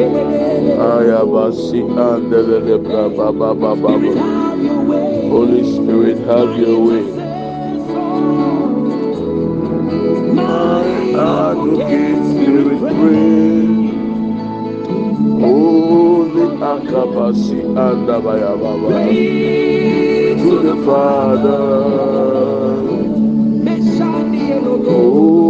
Ayabasi your way. Holy Spirit, have your way. My Advocate, Spirit, pray. Holy akabasi andabaya baba. To the Father. Oh,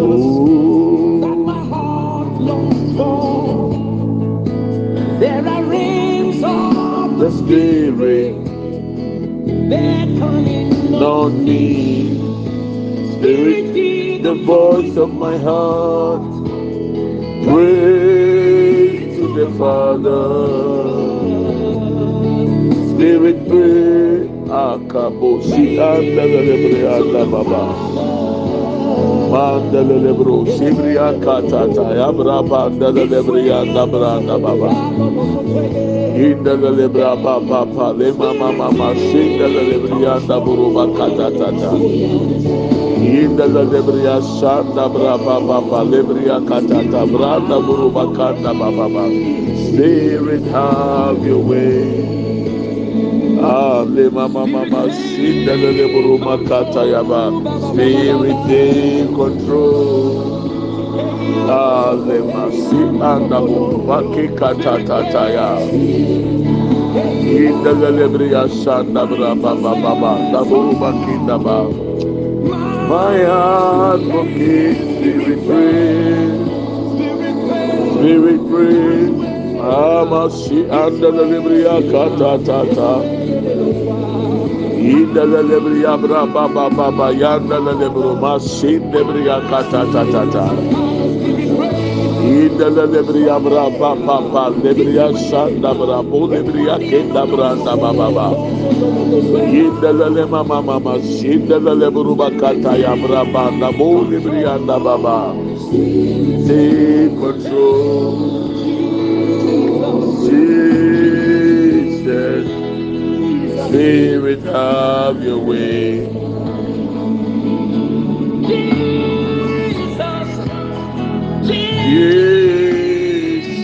Oh, There are rings of the Spirit, beckoning not me. Spirit, the voice of my heart. Pray to the Father. Spirit, pray. Akabosi andalele brianda baba. Mandalele bro sibria katata ya braba andalele brianda branda baba. Indalele braba papa le mama mama sindalele brianda buruba katata. Indalele bria sanda braba papa le bria katata branda buruba kanda baba. Spirit have your way. Ah, le mama mama sinda le le buruma kata yaba. Spirit take control. Ah, le masi anda buruma ke kata tata ya. Inda le le bria sanda ba ba ba. Da buruma kinda ba. My heart advocate, spirit pray, spirit pray. Amasi anda le bria kata tata. Inda la lebria bra ba ba ba ba yanda la ma sin lebria kata ta ta ta. Inda la lebria bra ba ba ba lebria sanda bra bo lebria kenda bra da ba ba ba. Inda la le mama mama sin da la ba kata ya bra ba da bo lebria da ba ba. Take control. Spirit, have your way.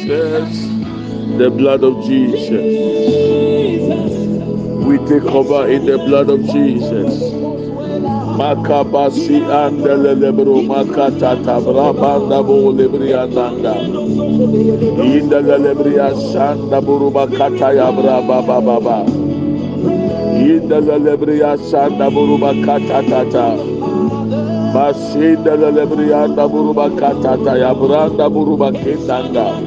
Jesus, the blood of Jesus. We take cover in the blood of Jesus. Makabasi andelele bro makata tabrabanda bo lebriandanda. Indelele bria sanda buru makata ya braba baba baba. Indelele bria sanda buru makata tata. Masinda lebrianda buru makata ta ya branda buru makindanda.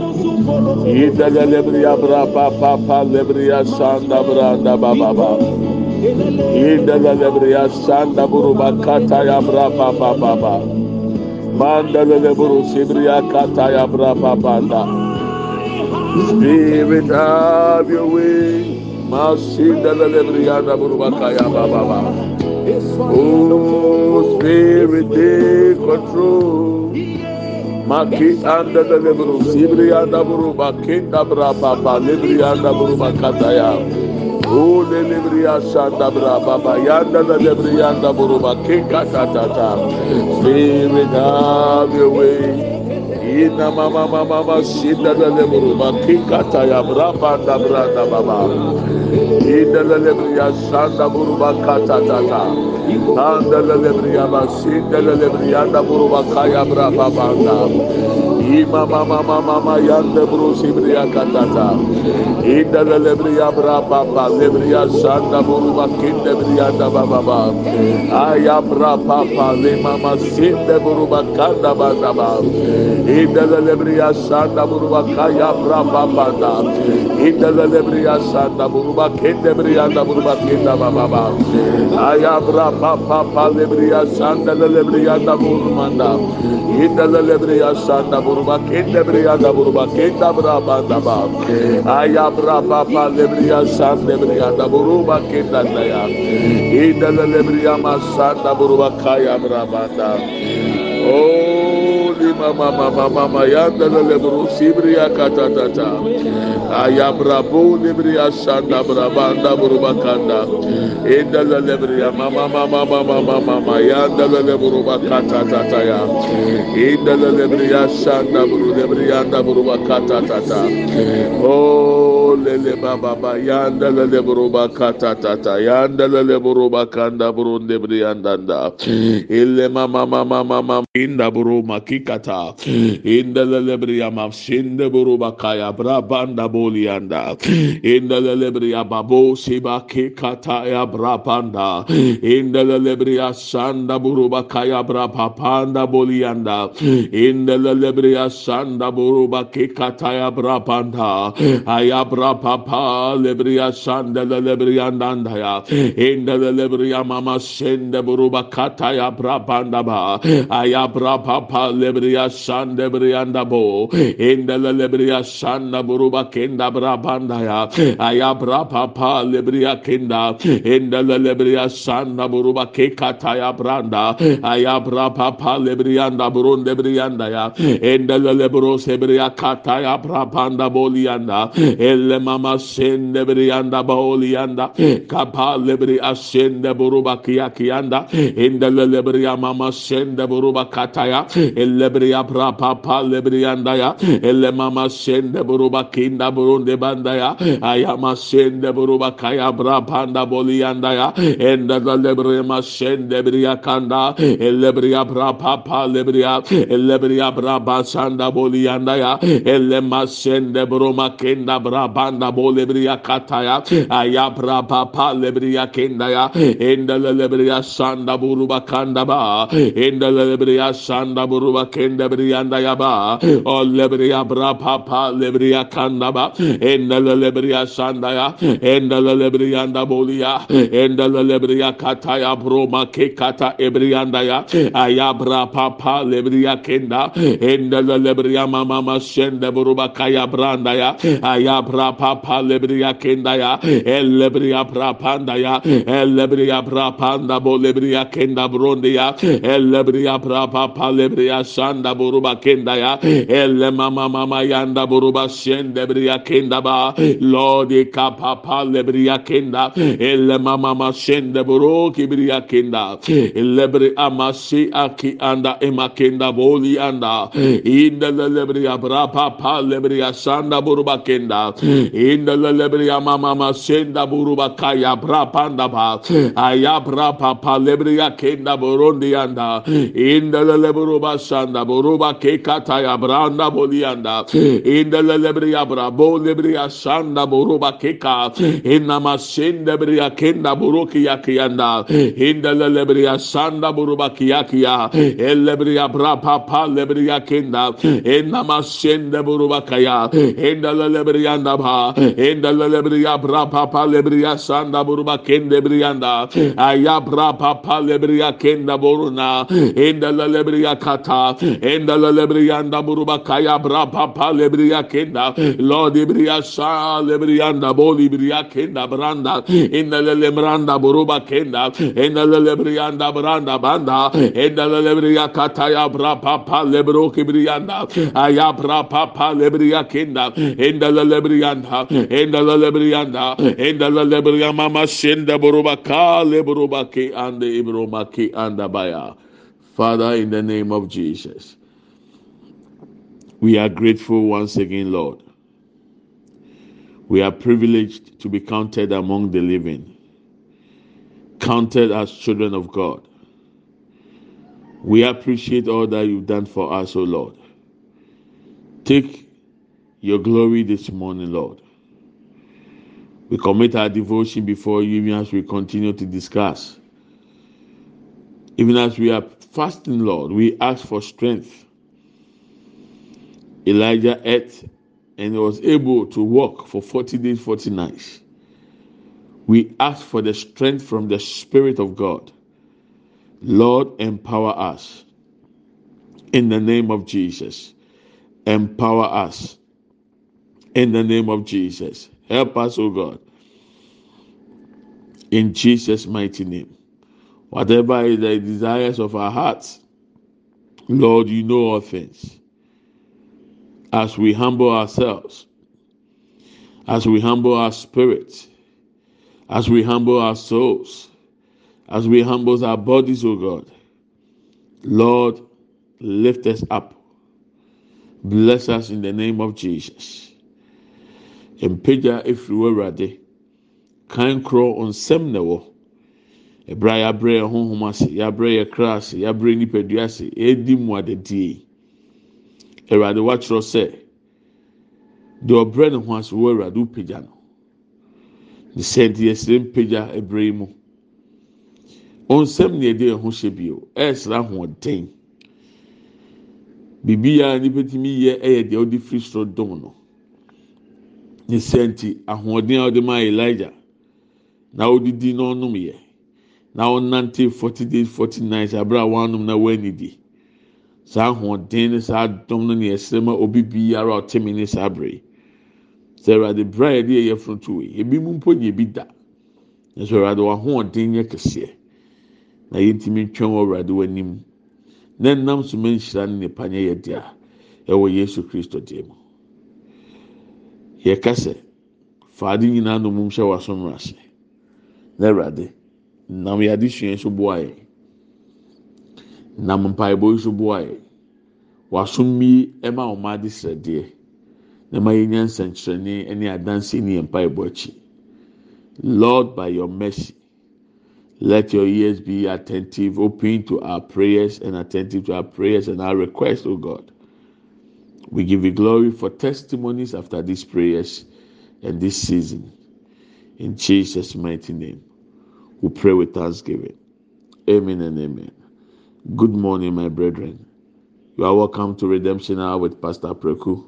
Indelele lebria braba papa lebria sanda branda baba baba. Indala lebria sanda buru bakata ya braba baba baba. Mandala leburu sibria kata ya braba banda. Spirit have your way. Masinda da buru. Oh Spirit take control. Maki anda da leburu sibria da buru bakinda braba baba lebria da buru bakata ya. Oh, le lebria shanda bra baba yanda la lebrianda buruba kika tatata. Spirit have your way. Ina mama mama mama shinda la leburuba kika taya bra banda branda baba. Indelelebriya sanda buruba kata tata. Andelelebriya basindelelebriya da buruba kaya braba banda. Ima mama mama mayan de brusi bria katata. Inda de lebria braba ba lebria sanda buru makin de bria da ba ba ba. Aya braba ba le mama sin de buru makanda ba da ba. Inda de lebria sanda buru makaya braba ba da. Inda de lebria sanda buru makin de bria da buru makin da ba ba ba. Aya braba ba ba lebria sanda lebria da buru manda. Inda de lebria sanda buru ბრაბა კენდებრია დაბურბა კენდაბრა ბანდაბა. აი აბრა ბაბა ლებრია სანდებრია დაბურბა კენდანდაია იდალებრია მასა დაბურბა კაი აბრა ბანდა. ო Oh, mama mama mama yanda lebru sibriya katatata ayabrabo lebriya sanda brabanda burubakanda enda lebriya mama mama mama mama mama yanda lebru bakata tata ya enda lebriya sanda buru lebriya anda burubakata tata oh lele baba ba yanda lele buruba kata tata yanda lele buruba kanda burun debri yandanda ille mama mama mama inda buruma kikata. İnda lele briya mafsinde buruba kaya brabanda boliyanda. İnda lele briya babo siba kikata ya brabanda inda lele briya sanda buruba kaya brabanda boliyanda. İnda lele briya sanda buruba kikata ya brabanda ayabra rapapa lebriya sandele lebriyandan da ya. İndele lebriya mama sende buruba kata ya prapanda ba. Aya prapapa lebriya sande briyanda bo. İndele lebriya sanda buruba kenda brapanda ya. Aya prapapa lebriya kenda indele lebriya sanda buruba ke kata ya branda aya prapapa lebriyanda burun lebriyanda ya. İndele lebros lebriya kata ya prapanda boliyanda el le mama sende bri yanda baoli yanda. Kapa le bri asende buruba kiya kiyanda inde le le bri mama sende buruba kataya elle bri apra papa le bri yanda ya elle mama sende buruba kinda burunde banda ya ayama sende buruba kaya bra panda boli yanda ya ende le bri ma sende bri yakanda. Elle bri apra papa le bri elle bri apra basanda boli yanda ya elle ma sende buruma kinda bra banda bolebriya kataya ayabra papa lebriya kendaya. Endele lebriya sanda buruba kandaba. Endele lebriya sanda buruba kende briyanda yaba o lebriya bra papa lebriya kandaba. Endele lebriya sanda ya. Endele lebriyanda boliya. Endele lebriya kataya broma ke kata ebriyanda ya. Ayabra papa lebriya kenda. Endele lebriya mama sende buruba kaya branda ya. Ayabra rapapa lebriya kendaya elebriya prapandaya elebriya prapanda bo lebriya kenda brondiya elebriya prapapa lebriya sanda boruba kendaya elle mama mama yanda boruba şende briya kenda ba lodi kapapa lebriya kenda elle mama mama şende boru kibriya kenda elebri amasi aki anda emakenda boli anda indelelebriya prapapa lebriya sanda boruba kenda indala lebri amamama senda buruba kaya bra panda ba. Aya bra papa lebri ya kenda burundi anda indala lebruba sanda buruba ke kata ya branda bolianda. İndala lebri ya bra bo lebri ya sanda buruba ke ka inama senda lebri ya kenda buruki ya kiyanda. İndala lebri ya sanda buruba kiya kiya. Elebri ya bra papa lebri ya kenda inama senda buruba kaya. İndala lebri ya anda ba inda lebriya brapapa lebriya sanda buruba kende brianda aya brapapa lebriya kenda boruna inda lebriya kata. İnda lebriya anda buruba kaya brapapa lebriya kenda. Lord lebriya sa lebriya boli lebriya kenda branda. İnda lebranda buruba kenda. İnda lebriya anda branda banda. İnda lebriya kata ya brapapa lebro kibriyanda aya brapapa lebriya kenda. İnda lebriyanda inda lebriyanda inda lebriya mama senda buruba ka lebruba ke ande ibroma ke anda baya father in the name of jesus we are grateful once again lord We are privileged to be counted among the living, counted as children of God. We appreciate all that you've done for us, O Lord. Take your glory this morning, Lord. We commit our devotion before you as we continue to discuss. Even as we are fasting, Lord, we ask for strength. Elijah ate and was able to walk for 40 days, 40 nights. We ask for the strength from the Spirit of God. Lord, empower us. In the name of Jesus. Empower us. In the name of Jesus. Help us, O God. In Jesus' mighty name. Whatever is the desires of our hearts, Lord, you know all things. As we humble ourselves, as we humble our spirits, as we humble our souls, as we humble our bodies, O God, Lord, lift us up. Bless us in the name of Jesus. Mpagya efiri wɔ awurade, kan korɔ nsɛm na ɛwɔ. Ebere a yɛabrɛ yɛn honhom ase, yɛabrɛ yɛn kra ase, yɛabrɛ nipadua ase, edi mu adadie. Awurade wakyerɛ sɛ, deɛ ɔbrɛ ne ho ase wɔ awurade wopagya no. Ne sɛ nti yɛsrɛ mpagya ebere yi mu. Onsɛm na yɛde yɛn hyɛ bio, ɛyɛsrɛ ahoɔden. Biribiara nipa tumi yɛ ɛyɛ deɛ ɔde firi soro dom no. ne sɛ nti ahoɔden a ɔde maa elija na ɔdidi na ɔnom yɛ. Na ɔnante forty days forty nights abira a wɔanom na wɔanidi saa ahoɔden ne saa dɔm no ne ɛsrɛ ma obi biara ɔte me ne saa abere yi. Sɛ awurade bere a yɛde yɛ yɛfunu to yi ebi mu mpo yɛ bi da. Nso awurade w'ahoɔden yɛ kɛseɛ. Na yɛntumi twɛn wɔ awurade w'anim. Na nnam so ma nhyira ne nipa nyɛ yɛ dea. Ɛwɔ yesu kristo deɛ mu. Yɛka sɛ faade nyinaa nom hyɛ w'asomra ase. Na ɛwurade. nam yɛ adesua nso boa yɛ nam mpaebɔ nso boa yɛ wasom yi ɛma wɔn ade srɛdeɛ na ma yɛnya nsɛnkyerɛnne ne adanse ne mpaebɔ akyi. Lord by your mercy let your ears be attentive open to our prayers and attentive to our prayers and our requests o god we give you glory for testimonies after these prayers and this season in jesus mighty name. We pray with thanksgiving. Amen and amen. Good morning, my brethren. You are welcome to Redemption Hour with Pastor Preku.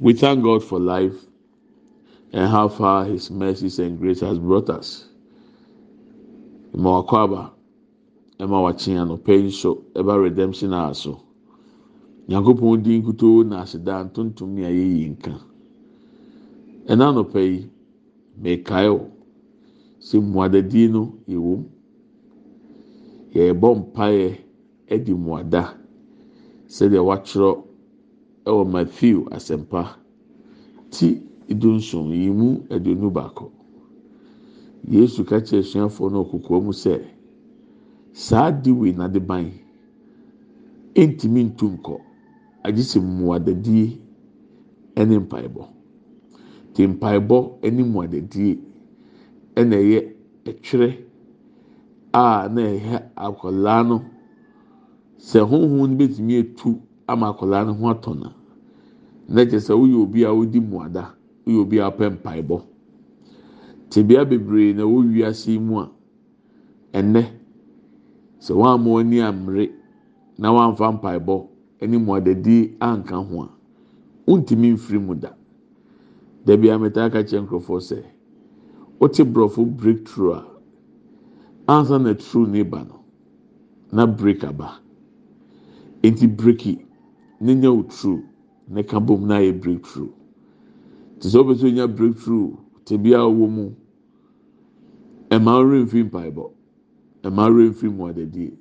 We thank God for life and how far His mercies and grace has brought us. Mma wakɔ aba, ɛma wakye anɔpɛ yi so ɛba Redemption Hour so. Nyankopɔn di nkutoo na aseda ntontom ne ayɛ yi nka. Ɛna anɔpɛ yi, mekae o. sɛ mmuadadie no yɛwɔ mu. Yɛrebɔ mpaeɛ de mmuada. Sɛdeɛ wɔatwerɛ wɔ matthew asɛmpa ti dunson yi mu aduonu baako. Yesu ka kyerɛ asuafoɔ no ɔkokoa mu sɛ saa de wei na de ban. Ntumi ntu nkɔ agye sɛ mmuadadie ne mpaebɔ. Te mpaebɔ ne mmuadadie ɛna ɛyɛ ɛtwerɛ a na ɛhɛ akwadaa no. Sɛ honhom no betumi etu ama akwadaa no ho atɔ na na kyerɛ sɛ woyɛ obi a wodi muada woyɛ obi a wopɛ mpaebɔ. Tebea bebree na ɛwɔ wiase mu a ɛnɛ sɛ wɔn a wɔn ani amere na wɔamfa mpaebɔ ɛne muadadie anka ho a wontumi mfiri mu da dabi ametaa ka kyerɛ nkurɔfoɔ sɛ. wote borɔfo breakthrough a ansa na true ne ba no. Na break aba eti breaki ne nya wo true. Ne ka bom na ayɛ breakthrough. Te sɛ wopɛ sɛ onya breakthrough te bia wɔ mu ɛmaa ɔre mfiri mpaebɔ ɛmaa ɔre mfiri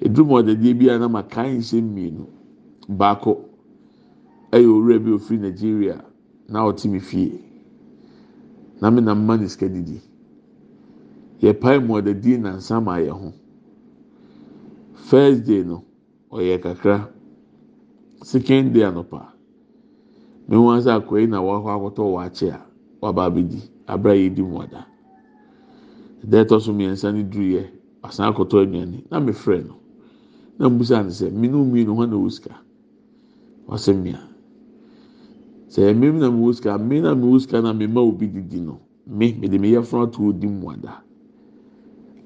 mu adadie eduru mu adadie bi a na ma kan nsɛm mmienu. Baako ɛyɛ owura bi ofiri nigeria na ɔte mi fie. na me na mma ne sika didi. Yɛpae mu ɔdadie nansa ma yɛ ho. First day no ɔyɛ kakra. Second day anɔpa. Mehu sɛ akɔyi na wakɔ akɔtɔ wakye a waba abɛdi abira yɛ di mu ada. Ɛdɛ ɛtɔ so mmiɛnsa ne duru yɛ asan akɔtɔ aduane. Na mefrɛ no. Na mbusa no sɛ minnu mmienu hɔ na wɔ sika? Wasɛ mmea sɛ mmea na mewɔ sika mmea na mewɔ sika na mema obi didi no me mede me yɛfrɛ ato odi mu ada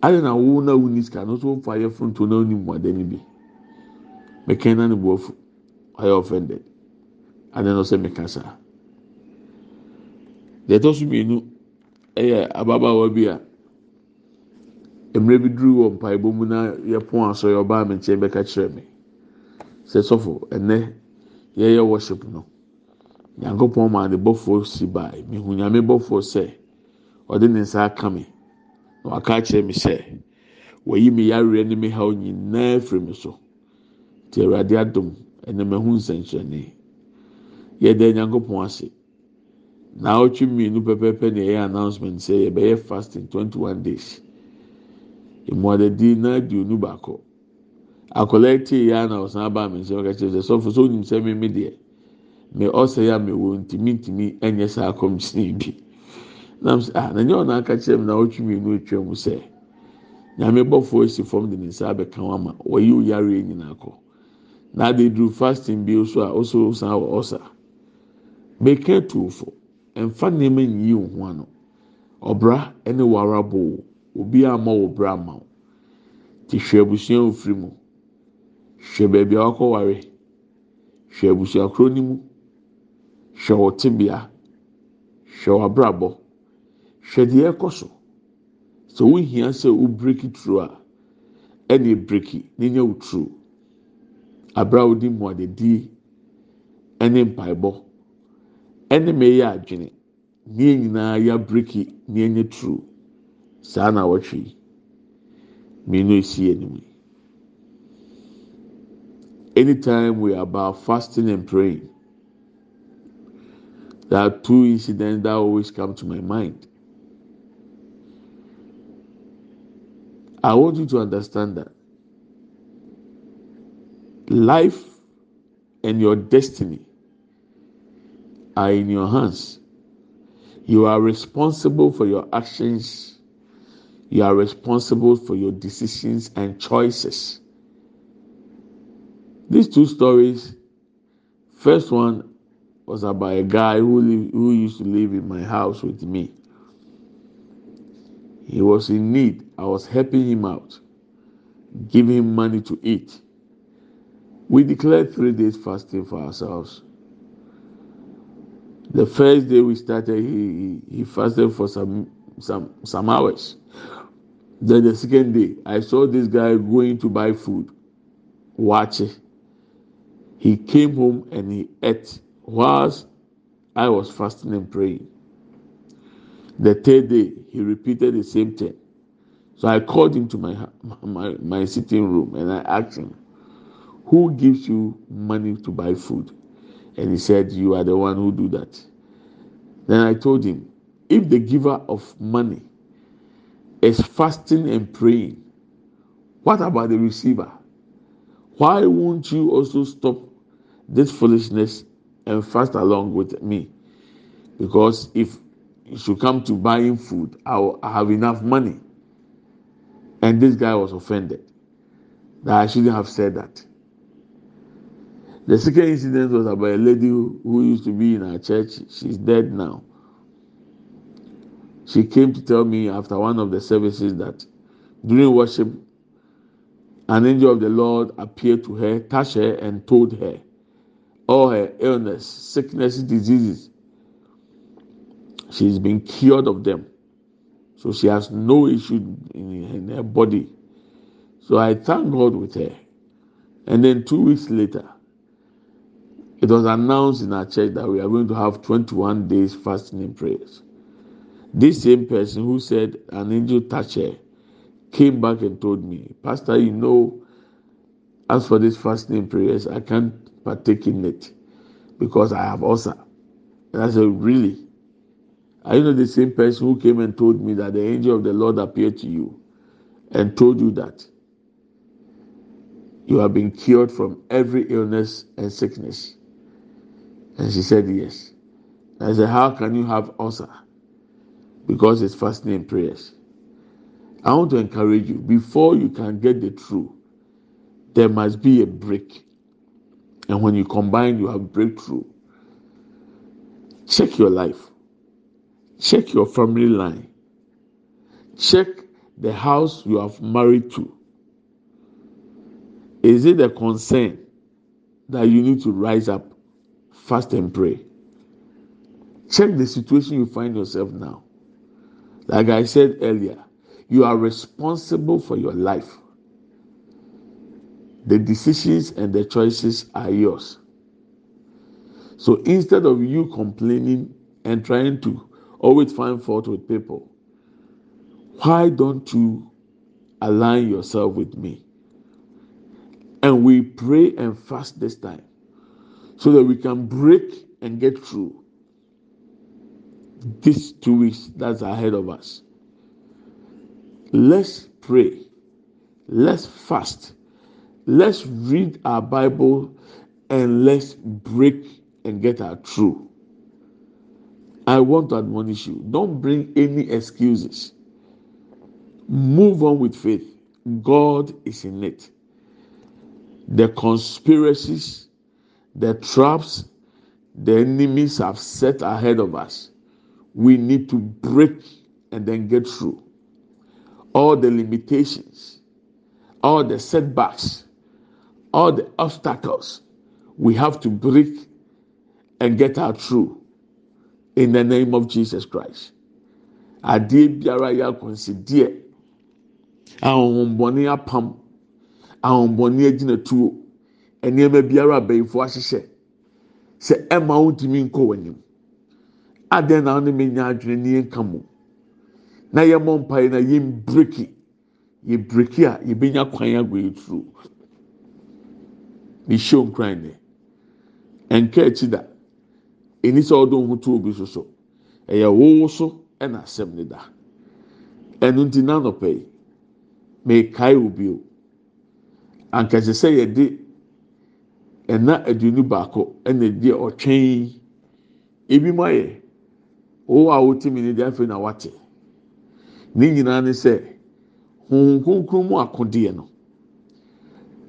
adi na wo na wo ni sika? No so fa yɛfrɛ to na oni mu ada ni bi. Mekɛn na ne bu afu. Ɔyɛ offended. Adi na ɔsɛ meka saa? Deɛ ɛtɔ so mmienu ɛyɛ ababaawa bi a mmerɛ bi duru wɔ mpaebɔ mu na yɛpɔn asɔre ɔbaa mi nkyɛn bɛka kyerɛ mi sɛ sɔfo ɛnɛ yɛyɛ worship no nyankopɔn maa ne bɔfoɔ si baa mihu nyame bɔfoɔ sɛ ɔde ne nsa aka mi na waka akyerɛ mi sɛ wɔyi mi yareɛ ne mi ha nyinaa firi mi so. Te awurade adum ɛnna mɛhu nsɛnkyerɛnne. Yɛda nyankopɔn ase. Na ɔtwe mmienu pɛpɛɛpɛ na ɛyɛ announcement sɛ yɛbɛyɛ fasting twenty one days. Mmuadadi na aduonu baako akwadaa tie ya na ɔsan aba mi nsɛm kɛkyɛ sɛ sɔfo so onim sɛ mímí deɛ mɛ ɔsɛ ya mɛ wɔ ntumi ntumi ɛnyɛ saa kɔmhyɛn bi. Nam sɛ ah na nyɛ ɔna aka kyerɛ mi na ɔtwe mmienu atwa mu sɛ nyame bɔfoɔ esi fam de ne nsa abɛka wɔn ama wɔyi oyare nyinaa kɔ na ade duru fasting bi so a ɔso san wɔ ɔsa bɛka tuofo mfa nneɛma nyi wo ho ano. Ɔbra ɛne wara bo obi ama wɔ bra ama wo. Te hwɛ abusua ofiri mu. Hwɛ beebi a wakɔ ware. Hwɛ abusua koro ne mu. Hwɛ wɔ tibea hwɛ wɔ abrabɔ. Deɛ ɛkɔ so. Sɛ wohia sɛ wo breki turo a ɛna breki ne nya wo turo. Abra a wodi mu adedi ɛne mpaebɔ ɛne mɛ yɛ adwene. Ne nyinaa yɛ breki ne nyɛ turo. Saa na wɔtwe yi mmienu esi anim. Anytime we are about fasting and praying there are two incidents that always come to my mind. I want you to understand that life and your destiny are in your hands. You are responsible for your actions you are responsible for your decisions and choices. These two stories, first one was about a guy who who used to live in my house with me. He was in need. I was helping him out, giving him money to eat. We declared three days fasting for ourselves. The first day we started, he, he, he fasted for some some some hours. Then the second day, I saw this guy going to buy food. Watch it. He came home and he ate whilst I was fasting and praying. The third day, he repeated the same thing. So I called him to my, my, my sitting room and I asked him, Who gives you money to buy food? And he said, You are the one who do that. Then I told him, If the giver of money is fasting and praying, what about the receiver? Why won't you also stop this foolishness and fast along with me? Because if you should come to buying food, I, will, I have enough money. And this guy was offended that I shouldn't have said that. The second incident was about a lady who used to be in our church. She's dead now. She came to tell me after one of the services that during worship, an angel of the Lord appeared to her, touched her, and told her all her illness, sickness, diseases. She's been cured of them. So she has no issue in, in her body. So I thank God with her. And then two weeks later, it was announced in our church that we are going to have 21 days fasting and prayers. This same person who said an angel touched her came back and told me, Pastor, you know, as for this fasting prayers, I can't partake in it because I have ulcer. And I said, Really? Are you not the same person who came and told me that the angel of the Lord appeared to you and told you that you have been cured from every illness and sickness? And she said, Yes. I said, How can you have ulcer? Because it's fasting and prayers. I want to encourage you before you can get the truth, there must be a break. And when you combine, you have breakthrough. Check your life, check your family line, check the house you have married to. Is it a concern that you need to rise up, fast and pray? Check the situation you find yourself now. Like I said earlier, you are responsible for your life. The decisions and the choices are yours. So instead of you complaining and trying to always find fault with people, why don't you align yourself with me? And we pray and fast this time so that we can break and get through these two weeks that's ahead of us. Let's pray. Let's fast. Let's read our Bible and let's break and get our truth. I want to admonish you don't bring any excuses. Move on with faith. God is in it. The conspiracies, the traps, the enemies have set ahead of us. We need to break and then get through all the limitations, all the setbacks, all the obstacles. We have to break and get out through in the name of Jesus Christ. Adeɛ biara yɛ akɔnsideɛ ahohombɔne apam ahohombɔne agyinatuo nneɛma biara abɛnfo ahyehyɛ sɛ ɛma ntumi nkɔ w'anim adeɛ na ɔne me nya adwene ne yɛn ka mu? Na yɛ mɔ mpaeɛ na yɛn breki yɛ breki a yɛbɛnya kwan ago yɛ turu ne hyɛ nkran ne nka akyi da ɛni sɛ ɔde ohun to obi so so ɛyɛ wowo so ɛna asɛm ne da. Ɛnu ti nanɔpɛ yi mɛkae obi o ankasi sɛ yɛde ɛna aduonu baako ɛna di ɔtwɛn ebi mu ayɛ wo a wote mi ne de afei na wate ne nyinaa ne sɛ huhun kunkun mu akodeɛ no.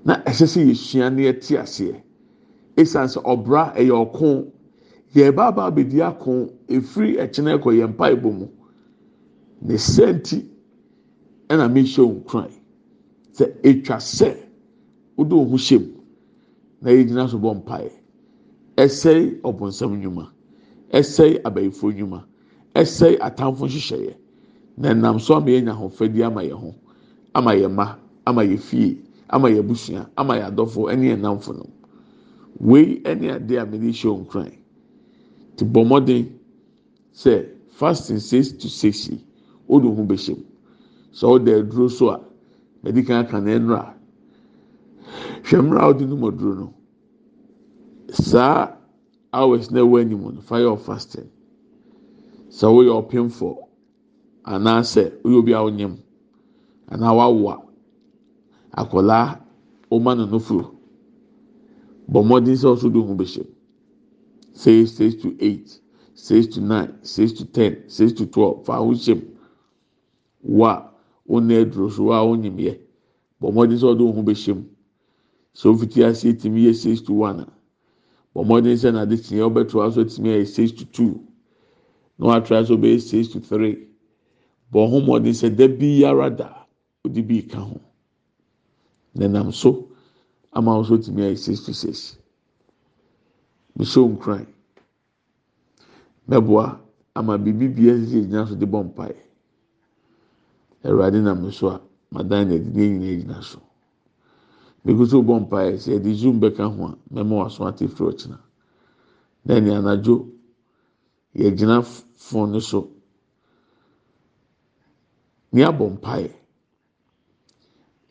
Na ɛhyɛ sɛ yɛsua ne yɛte aseɛ. Esan sɛ ɔbra ɛyɛ ɔko yɛba aba abɛdi ako efiri ɛkyɛn ɛkɔ yɛn mpa ebɔ mu. Ne sɛnti ɛna mehyɛ nkran sɛ etwa sɛ wode ohun hyɛ mu. Na yɛgyina so bɔ mpaeɛ. Ɛsɛe ɔbɔnsɛm nnwuma. Ɛsɛe abayifo nnwuma. Ɛsɛe atamfo nhyehyɛeɛ. Na nam so ama yɛnya ahofadi ama yɛn ho ama yɛn mma ama yɛn fie ama yɛn abusua ama yɛn adɔfo ɛne yɛn namfo no wei ɛne ade a mede hyɛ nkran te bɔ mmɔden sɛ fasting six to six yi o de ho bɛhyɛ mu. Sɛ ɔda aduro so a mɛdi kan aka na ɛnura hwɛ mmerɛ a ɔde no mu aduro no saa hours na ɛwɔ anim no fire of fasting sɛ woyɛ ɔpemfo anaasɛ woyɛ obi a ɔnyam anaa wawoa akwadaa ɔma no nofuro bɔ mmɔden sɛ ɔso de ho bɛhyɛ six six to eight six to nine six to ten six to twelve fa ho hyɛ mu. Wa ɔna aduro so wa ɔnyim yɛ bɔ mmɔden sɛ ɔde ho bɛhyɛ mu. Sɛ ofiti ase etimi yɛ six to one a bɔ mmɔden sɛ n'ade tiɛ ɔbɛto aso etimi yɛ six to two na watra so bɛyɛ six to three. Bɔ ho mmɔden sɛ dabi yara da ɔde bi ka ho nenam so ama ɔso timi yɛ six to six. Mehyɛ nkran mɛboa ama biribi bia sisi gyina so de bɔ mpaeɛ awurade nam so a madan na ɛde ne nyinaa gyina so. Megu so bɔ mpaeɛ sɛ yɛde zoom bɛka ho a mɛma waso ate firi ɔkyena na ɛne anadwo yɛgyina fon no so. Ne abɔ mpaeɛ.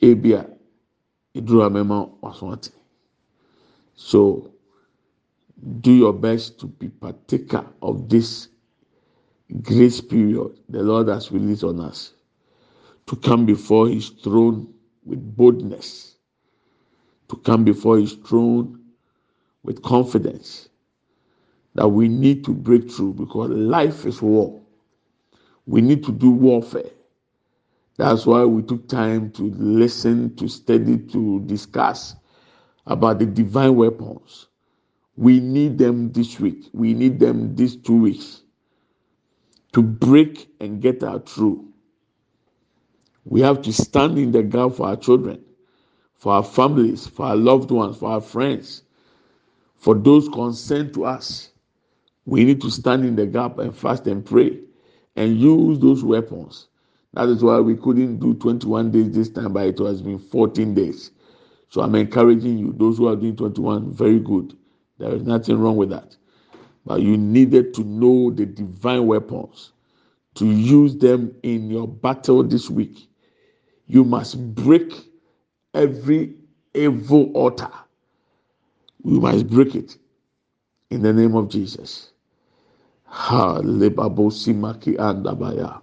Ebi a eduru a mɛma waso ate. So do your best to be partaker of this grace period the Lord has released on us to come before His throne with boldness, to come before His throne with confidence, that we need to break through because life is war. We need to do warfare. That's why we took time to listen, to study, to discuss about the divine weapons. We need them this week. We need them these two weeks to break and get our through. We have to stand in the gap for our children, for our families, for our loved ones, for our friends, for those concerned to us. We need to stand in the gap and fast and pray and use those weapons. That is why we couldn't do 21 days this time, but it has been 14 days. So I'm encouraging you, those who are doing 21, very good. There is nothing wrong with that. But you needed to know the divine weapons to use them in your battle this week. You must break every evil altar. You must break it in the name of Jesus. Ha lebabosi maki andabaya.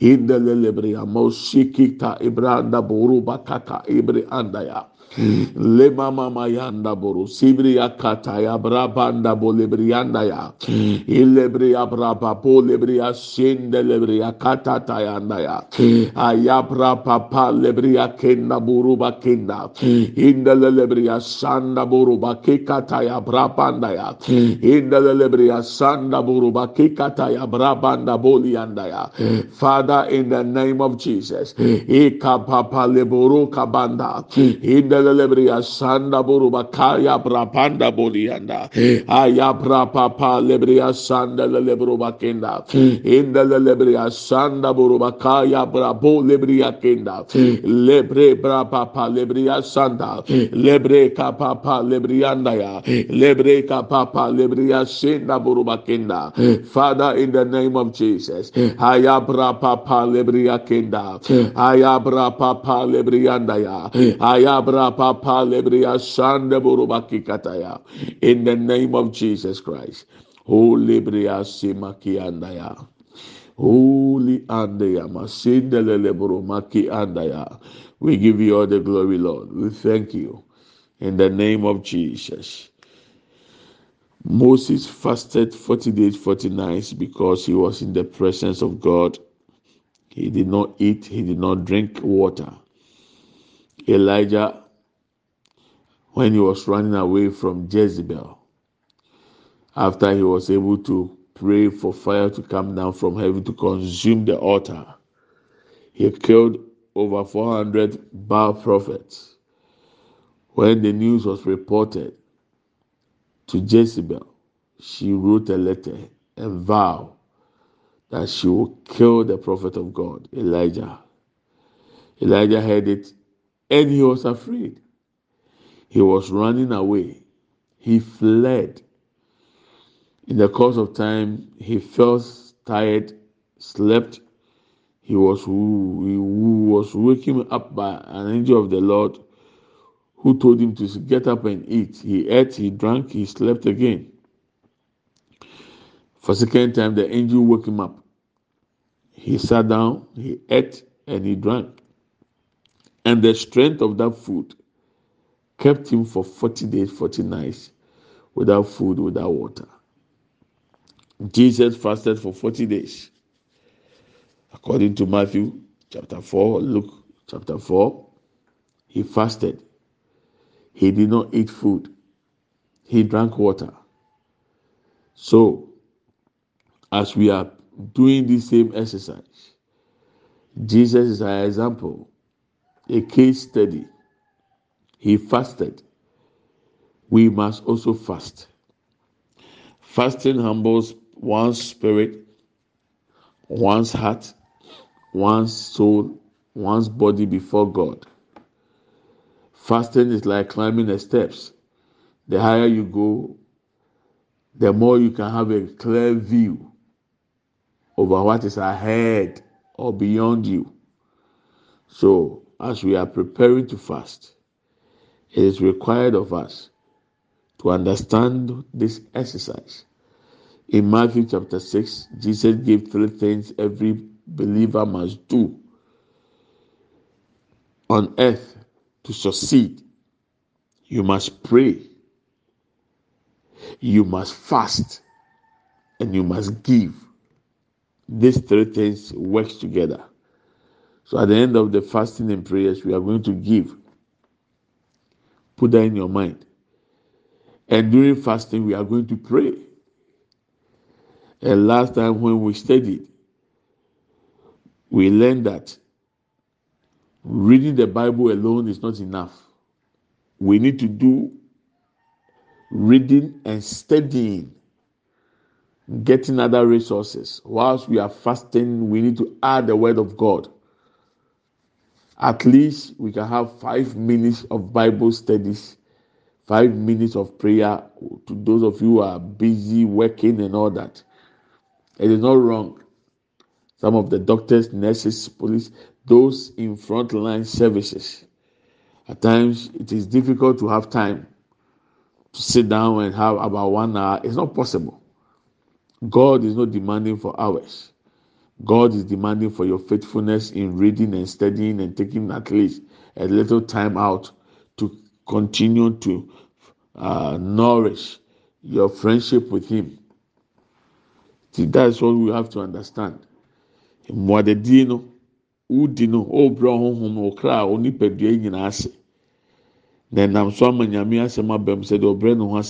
Hinde lelebre amos shikita ibra andaburu bakata ibre andaya. Lema mama yanda boru sibria kata ya brabanda bolebrianda ya. Hmm. Ilebria braba bolebria sende lebria kata tayanda ya. Hmm. Ayabra papa lebria kenda buruba kenda. Hmm. Indele lebria sanda buruba kikata ya brabanda ya. Indele lebria sanda buruba kikata ya brabanda bolianda ya. Father in the name of Jesus ika papa leburu kabanda. Indele Hmm. lebria sanda buruba kaya brapanda bolianda aya brapapa lebria sanda lebruba kenda inda lebria sanda buruba kaya brabo lebria kenda. Lebre brapapa lebria sanda. Lebre kapapa lebrianda ya hmm. lebre kapapa lebria senda buruba kenda hmm. Father in the name of Jesus. Aya brapapa lebria kenda. Aya brapapa lebrianda ya aya In the name of Jesus Christ. Holy Bria Simakiandaya. Holy Andaya Masindelele Burumaki Andaya. We give you all the glory, Lord. We thank you. In the name of Jesus. Moses fasted 40 days, 40 nights because he was in the presence of God. He did not eat, he did not drink water. Elijah when he was running away from Jezebel after he was able to pray for fire to come down from heaven to consume the altar. He killed over 400 Baal prophets. When the news was reported to Jezebel, she wrote a letter and vowed that she will kill the prophet of God, Elijah. Elijah heard it and he was afraid. He was running away. He fled. In the course of time, he felt tired, slept. He was he was waking up by an angel of the Lord who told him to get up and eat. He ate, he drank, he slept again. For second time, the angel woke him up. He sat down, he ate, and he drank. And the strength of that food kept him for 40 days, 40 nights without food, without water. Jesus fasted for 40 days. According to Matthew chapter 4, Luke chapter 4, he fasted. He did not eat food, he drank water. So, as we are doing the same exercise, Jesus is our example, a case study he fasted. We must also fast. Fasting humbles one's spirit, one's heart, one's soul, one's body before God. Fasting is like climbing the steps. The higher you go, the more you can have a clear view over what is ahead or beyond you. So, as we are preparing to fast, it is required of us to understand this exercise. In Matthew chapter 6, Jesus gave three things every believer must do on earth to succeed. You must pray, you must fast and you must give. These three things work together. So at the end of the fasting and prayers, we are going to give. Put that in your mind. And during fasting, we are going to pray. And last time when we studied, we learned that reading the Bible alone is not enough. We need to do reading and studying, getting other resources. Whilst we are fasting, we need to add the Word of God. At least we can have five minutes of Bible studies, five minutes of prayer to those of you who are busy working and all that. It is not wrong. Some of the doctors, nurses, police, those in frontline services. At times, it is difficult to have time to sit down and have about one hour. It's not possible. God is not demanding for hours. God is demanding for your faithfulness in reading and studying and taking at least a little time out to continue to uh, nourish your friendship with Him. See, that's what we have to understand. Mmuadadie no, wodi no, ɔrebrɛ ɔhohom ɔkra a onipadua nyinaa ase. Na ɛnam so ama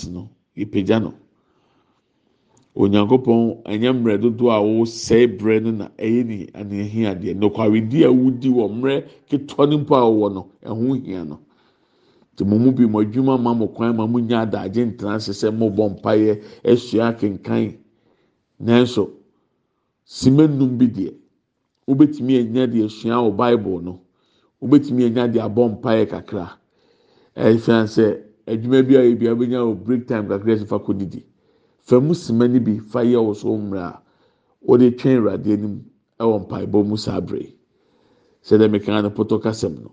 no, yɛpagya no. Onyankopɔn ɛnyɛ mmerɛ dodoɔ a wɔsɛe brɛ no na ɛyɛ ne anehia adeɛ. Nokwaredi a wodi wɔ mmerɛ ketewa no mpo a wɔwɔ no, ɛho hia no. Nti mo mu bi mo adwuma ma mo kwan ma mo nya adagye ntena ase sɛ bɔ mpaeɛ, esua kenkan. Nanso, sima num bi deɛ, wobɛtumi anya deɛ esua wɔ Bible no, wobɛtumi anya deɛ abɔ mpaeɛ kakra. Ɛfian sɛ adwuma bi a yɛ bi a wobɛnya wɔ break time kakra ɛsɛ fa kɔ didi. Fa mu sima no bi fa yɛ wɔ so mmerɛ a wɔde twɛn Awurade anim ɛwɔ mpaebɔ mu saa abere. Sɛdeɛ mekaa no pɔtɔ kasɛm no.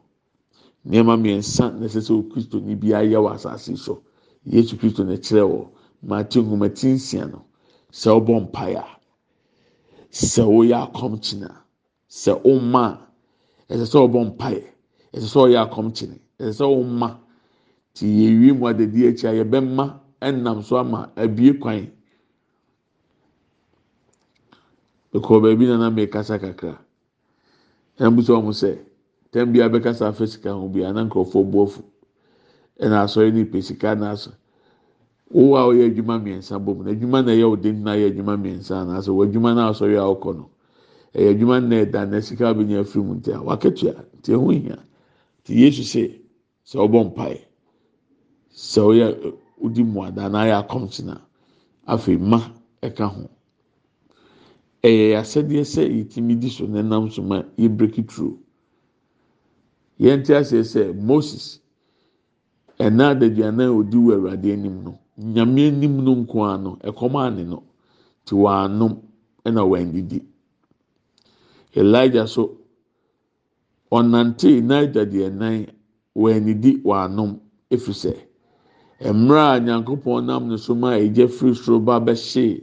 Nneɛma mmiɛnsa na ɛsɛ sɛ okristoni bi ayɛ wɔ asase so. Yesu Kristo na ɛkyerɛ wɔ Matthew nwoma ti nsia no. Sɛ ɔbɔ mpaeɛ a, sɛ woyɛ akɔmkyene a, sɛ ɔmma a, ɛsɛ sɛ ɔbɔ mpaeɛ. Ɛsɛ sɛ ɔyɛ akɔmkyene. Ɛsɛ sɛ ɔmma. Ti yɛwie mu adadi akyi a yɛbɛma ɛnam so ama abie kwan. Ekɔ baabi na na mekasa kakra. Ɛmbusa wɔn sɛ, tɛm bi a bɛkasa afa sika ho bi a na nkurɔfoɔ bu afu. Ɛna asɔre ne pɛ sika na asɔ. A ɔyɛ adwuma mmiɛnsa bom na adwuma na ɛyɛ ɔden na ayɛ adwuma mmiɛnsa anaasɛ wɔ adwuma na asɔre a ɔkɔ no ɛyɛ adwuma na ɛda na sika abɛnya afiri mu ntia waketua nti hia nti yesu sɛ sɛ ɔbɔ mpae sɛ ɔyɛ odi mu ada na ayɛ akɔmkyena afei ma ɛka ho. Ɛyɛ asɛdeɛ sɛ yɛtumi di so na ɛnam so ma yɛ break it through yɛn ti aseɛ sɛ moses ɛna adaduane a odi wɔ awurade anim no nyame anim no nko ara no ɛkɔm ani no ti wɔanom ɛna wɔandidi. Elijah so ɔnante naija deɛ nan wɔanidi wɔanom efiri sɛ mmerɛ a nyankopɔn nam ne so ma egya firi soro ba bɛhyee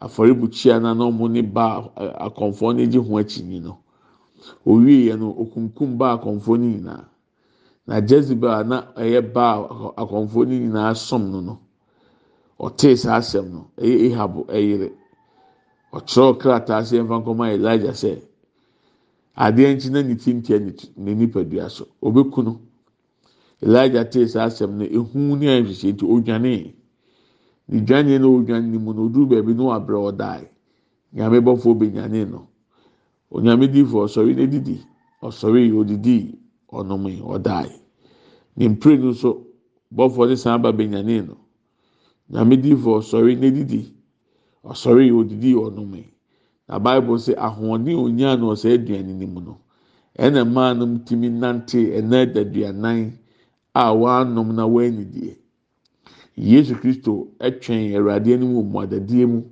afɔrebukyia na na ɔmo ne ba akɔnfoɔ no gye ho akyinyi no owie yɛ no okunkum ba akɔnfoɔ no nyinaa. Na jezebel a na ɛyɛ ba akɔnfoɔ no nyinaa som no no ɔtee saa asɛm no ɛyɛ ehab ɛyere. Ɔkyerɛw krataa sɛ ɛmfa nkɔma elijah sɛ adeɛ nkyi na ne ti ntia ne nipadua so obeku no elijah tee saa asɛm no ehu ne ahwehwɛ nti odwane ne dwane na odwane ne mu no oduru baabi na wabrɛ ɔdae nyame bɔfoɔ benyane no. Onyame difo ɔsɔre na didi. Ɔsɔre odidi ɔnome ɔdae ne mpire no nso bɔfoɔ ne san ba benyane no. Nyame difo ɔsɔre na didi. Ɔsɔre odidi ɔnome na bible sɛ ahoɔden onyaa na ɔsɛ aduane ne mu no. Ɛna mmaa no tumi nante ɛna adaduanan a wɔanom na wɔanidie yesu kristo ɛtwɛn awurade anim wɔ mmuadadie mu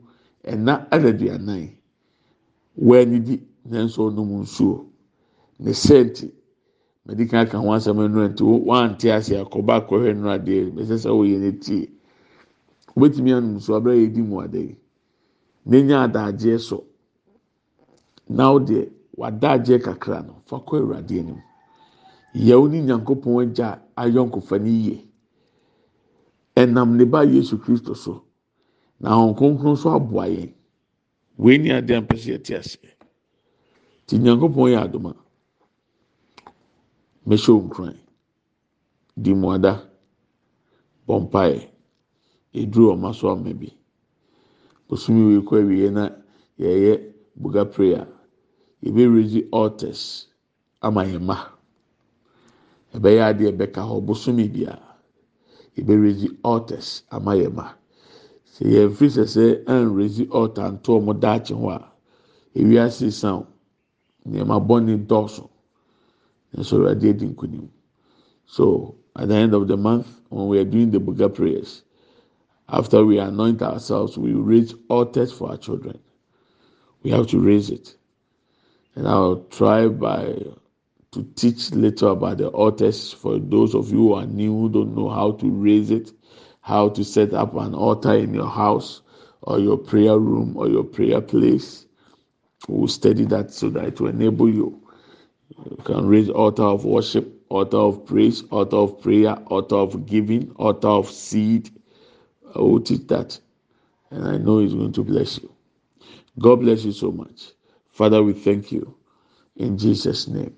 ɛna adaduanan. Wɔanidi nanso ɔnom nsuo. Ne sɛnti mɛdi kan ka ho asɛm nnura nti wɔante ase akɔba akɔhwɛ nnura deɛ ɛsɛ sɛ wɔyɛ ne tie. Wobɛtumi anom nsuo abɛrɛ yɛ di mu ada yi. N'enya adagyeɛ so na ɔdeɛ wadagyeɛ kakra no fa kɔ awurade anim. Yɛwo ne nyankopɔn agya ayɔ nkofa ne yie. Ɛnam ne ba yesu kristo so na ahom kronkron nso aboa yɛn. Wei ni adeɛ mpɛ sɛ yɛte ase ti nyankopɔn yɛ adoma. Mɛhyɛ nkran di mu ada. Bɔ mpaeɛ. Eduru ɔma so ama bi. Bosomi wei kɔ awie na yɛyɛ buga prayer. Yɛbɛ raise altars ama yɛn ma ɛbɛyɛ adeɛ bɛka hɔ bosomi biara yɛbɛ raise altars ama yɛn ma. Sɛ yɛn firi sɛ sɛ ɛn raise altar nto ɔmo daakye ho a ewiase san nneɛma bɔ ne dɔɔso. Nso ɛwurade edi nkunim so at the end of the month when we are doing the buga prayers after we anoint ourselves we raise altars for our children. We have to raise it. And i will try by to teach little about the altars for those of you who are new who don't know how to raise it how to set up an altar in your house or your prayer room or your prayer place. We'll study that so that it will enable you. You can raise altar of worship altar of praise altar of prayer altar of giving altar of seed. I will teach that and i know it's going to bless you. God bless you so much. Father we thank you. In jesus name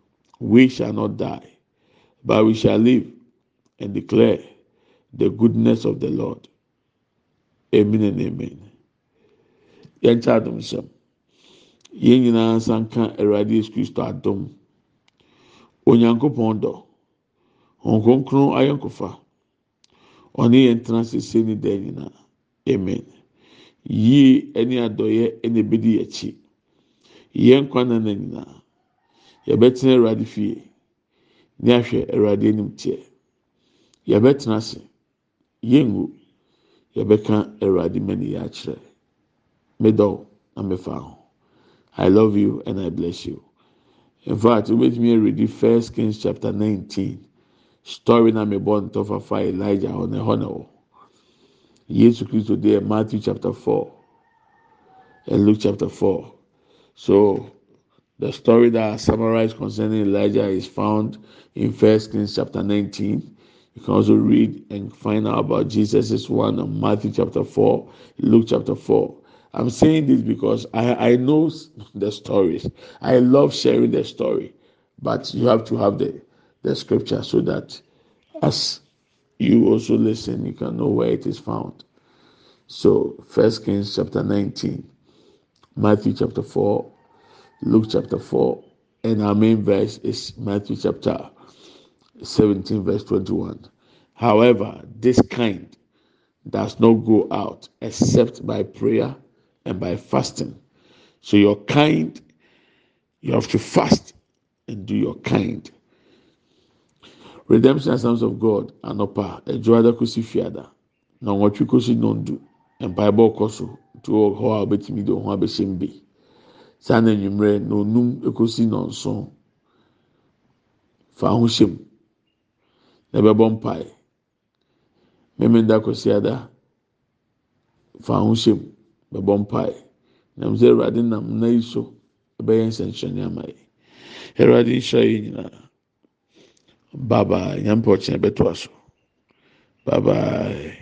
We shall not die, but we shall live and declare the goodness of the Lord. Amen and amen. Yɛn kyɛ adum sɛm. Yɛn nyinaa nsa nka Awurade Yesu Kristo adum. Onyankopɔn dɔ. Wɔn kronkron ayɔnkofa. Ɔne yɛn tena sese ne dan nyinaa. Amen. Yie ɛne adɔyɛ ɛna ebedi akyi. Yɛn nkwa nana nyinaa. Yɛbɛtena Awurade fie. Ne ahwɛ Awurade anim teɛ. Yɛbɛtena ase. Yɛngu. Yɛbɛka Awurade mani yɛ akyerɛ. Medɔw na ho. I love you and I bless you. In fact, wobɛtumi read First Kings chapter nineteen. Story na mebɔ ntɔfafa Elijah hɔ na ɛhɔ na wɔ. Yesu Kristo deɛ Matthew chapter four and Luke chapter four. So the story that I summarized concerning Elijah is found in First Kings chapter 19. You can also read and find out about Jesus' one on Matthew chapter 4, Luke chapter 4. I'm saying this because I, I know the stories. I love sharing the story, but you have to have the, the scripture so that as you also listen, you can know where it is found. So, First Kings chapter 19, Matthew chapter 4, Luke chapter 4, and our main verse is Matthew chapter 17, verse 21. However, this kind does not go out except by prayer and by fasting. So, your kind, you have to fast and do your kind. Redemption Assemblies of God, Anopa, Ejoada Kosi Fiada, na nwɔtwe kosi nondu, mpaebɔ kɔ so, nti wɔ hɔ a wobɛtumi de wo ho abɛhyɛ mu bi. Saa na enyimrɛ na onum ekosi nɔnson fa ho hyɛ mu na ɛbɛbɔ mpae. Mmemmenda kɔsi ada. Fa ho hyɛ mu bɛbɔ mpae. Nam sɛ awurade nam na yi so ɛbɛyɛ nsɛnkyerɛnne ama yi awurade nhyira yi nyinaa. Bye bye. Nyampɔ kyɛn bɛto aso bye bye.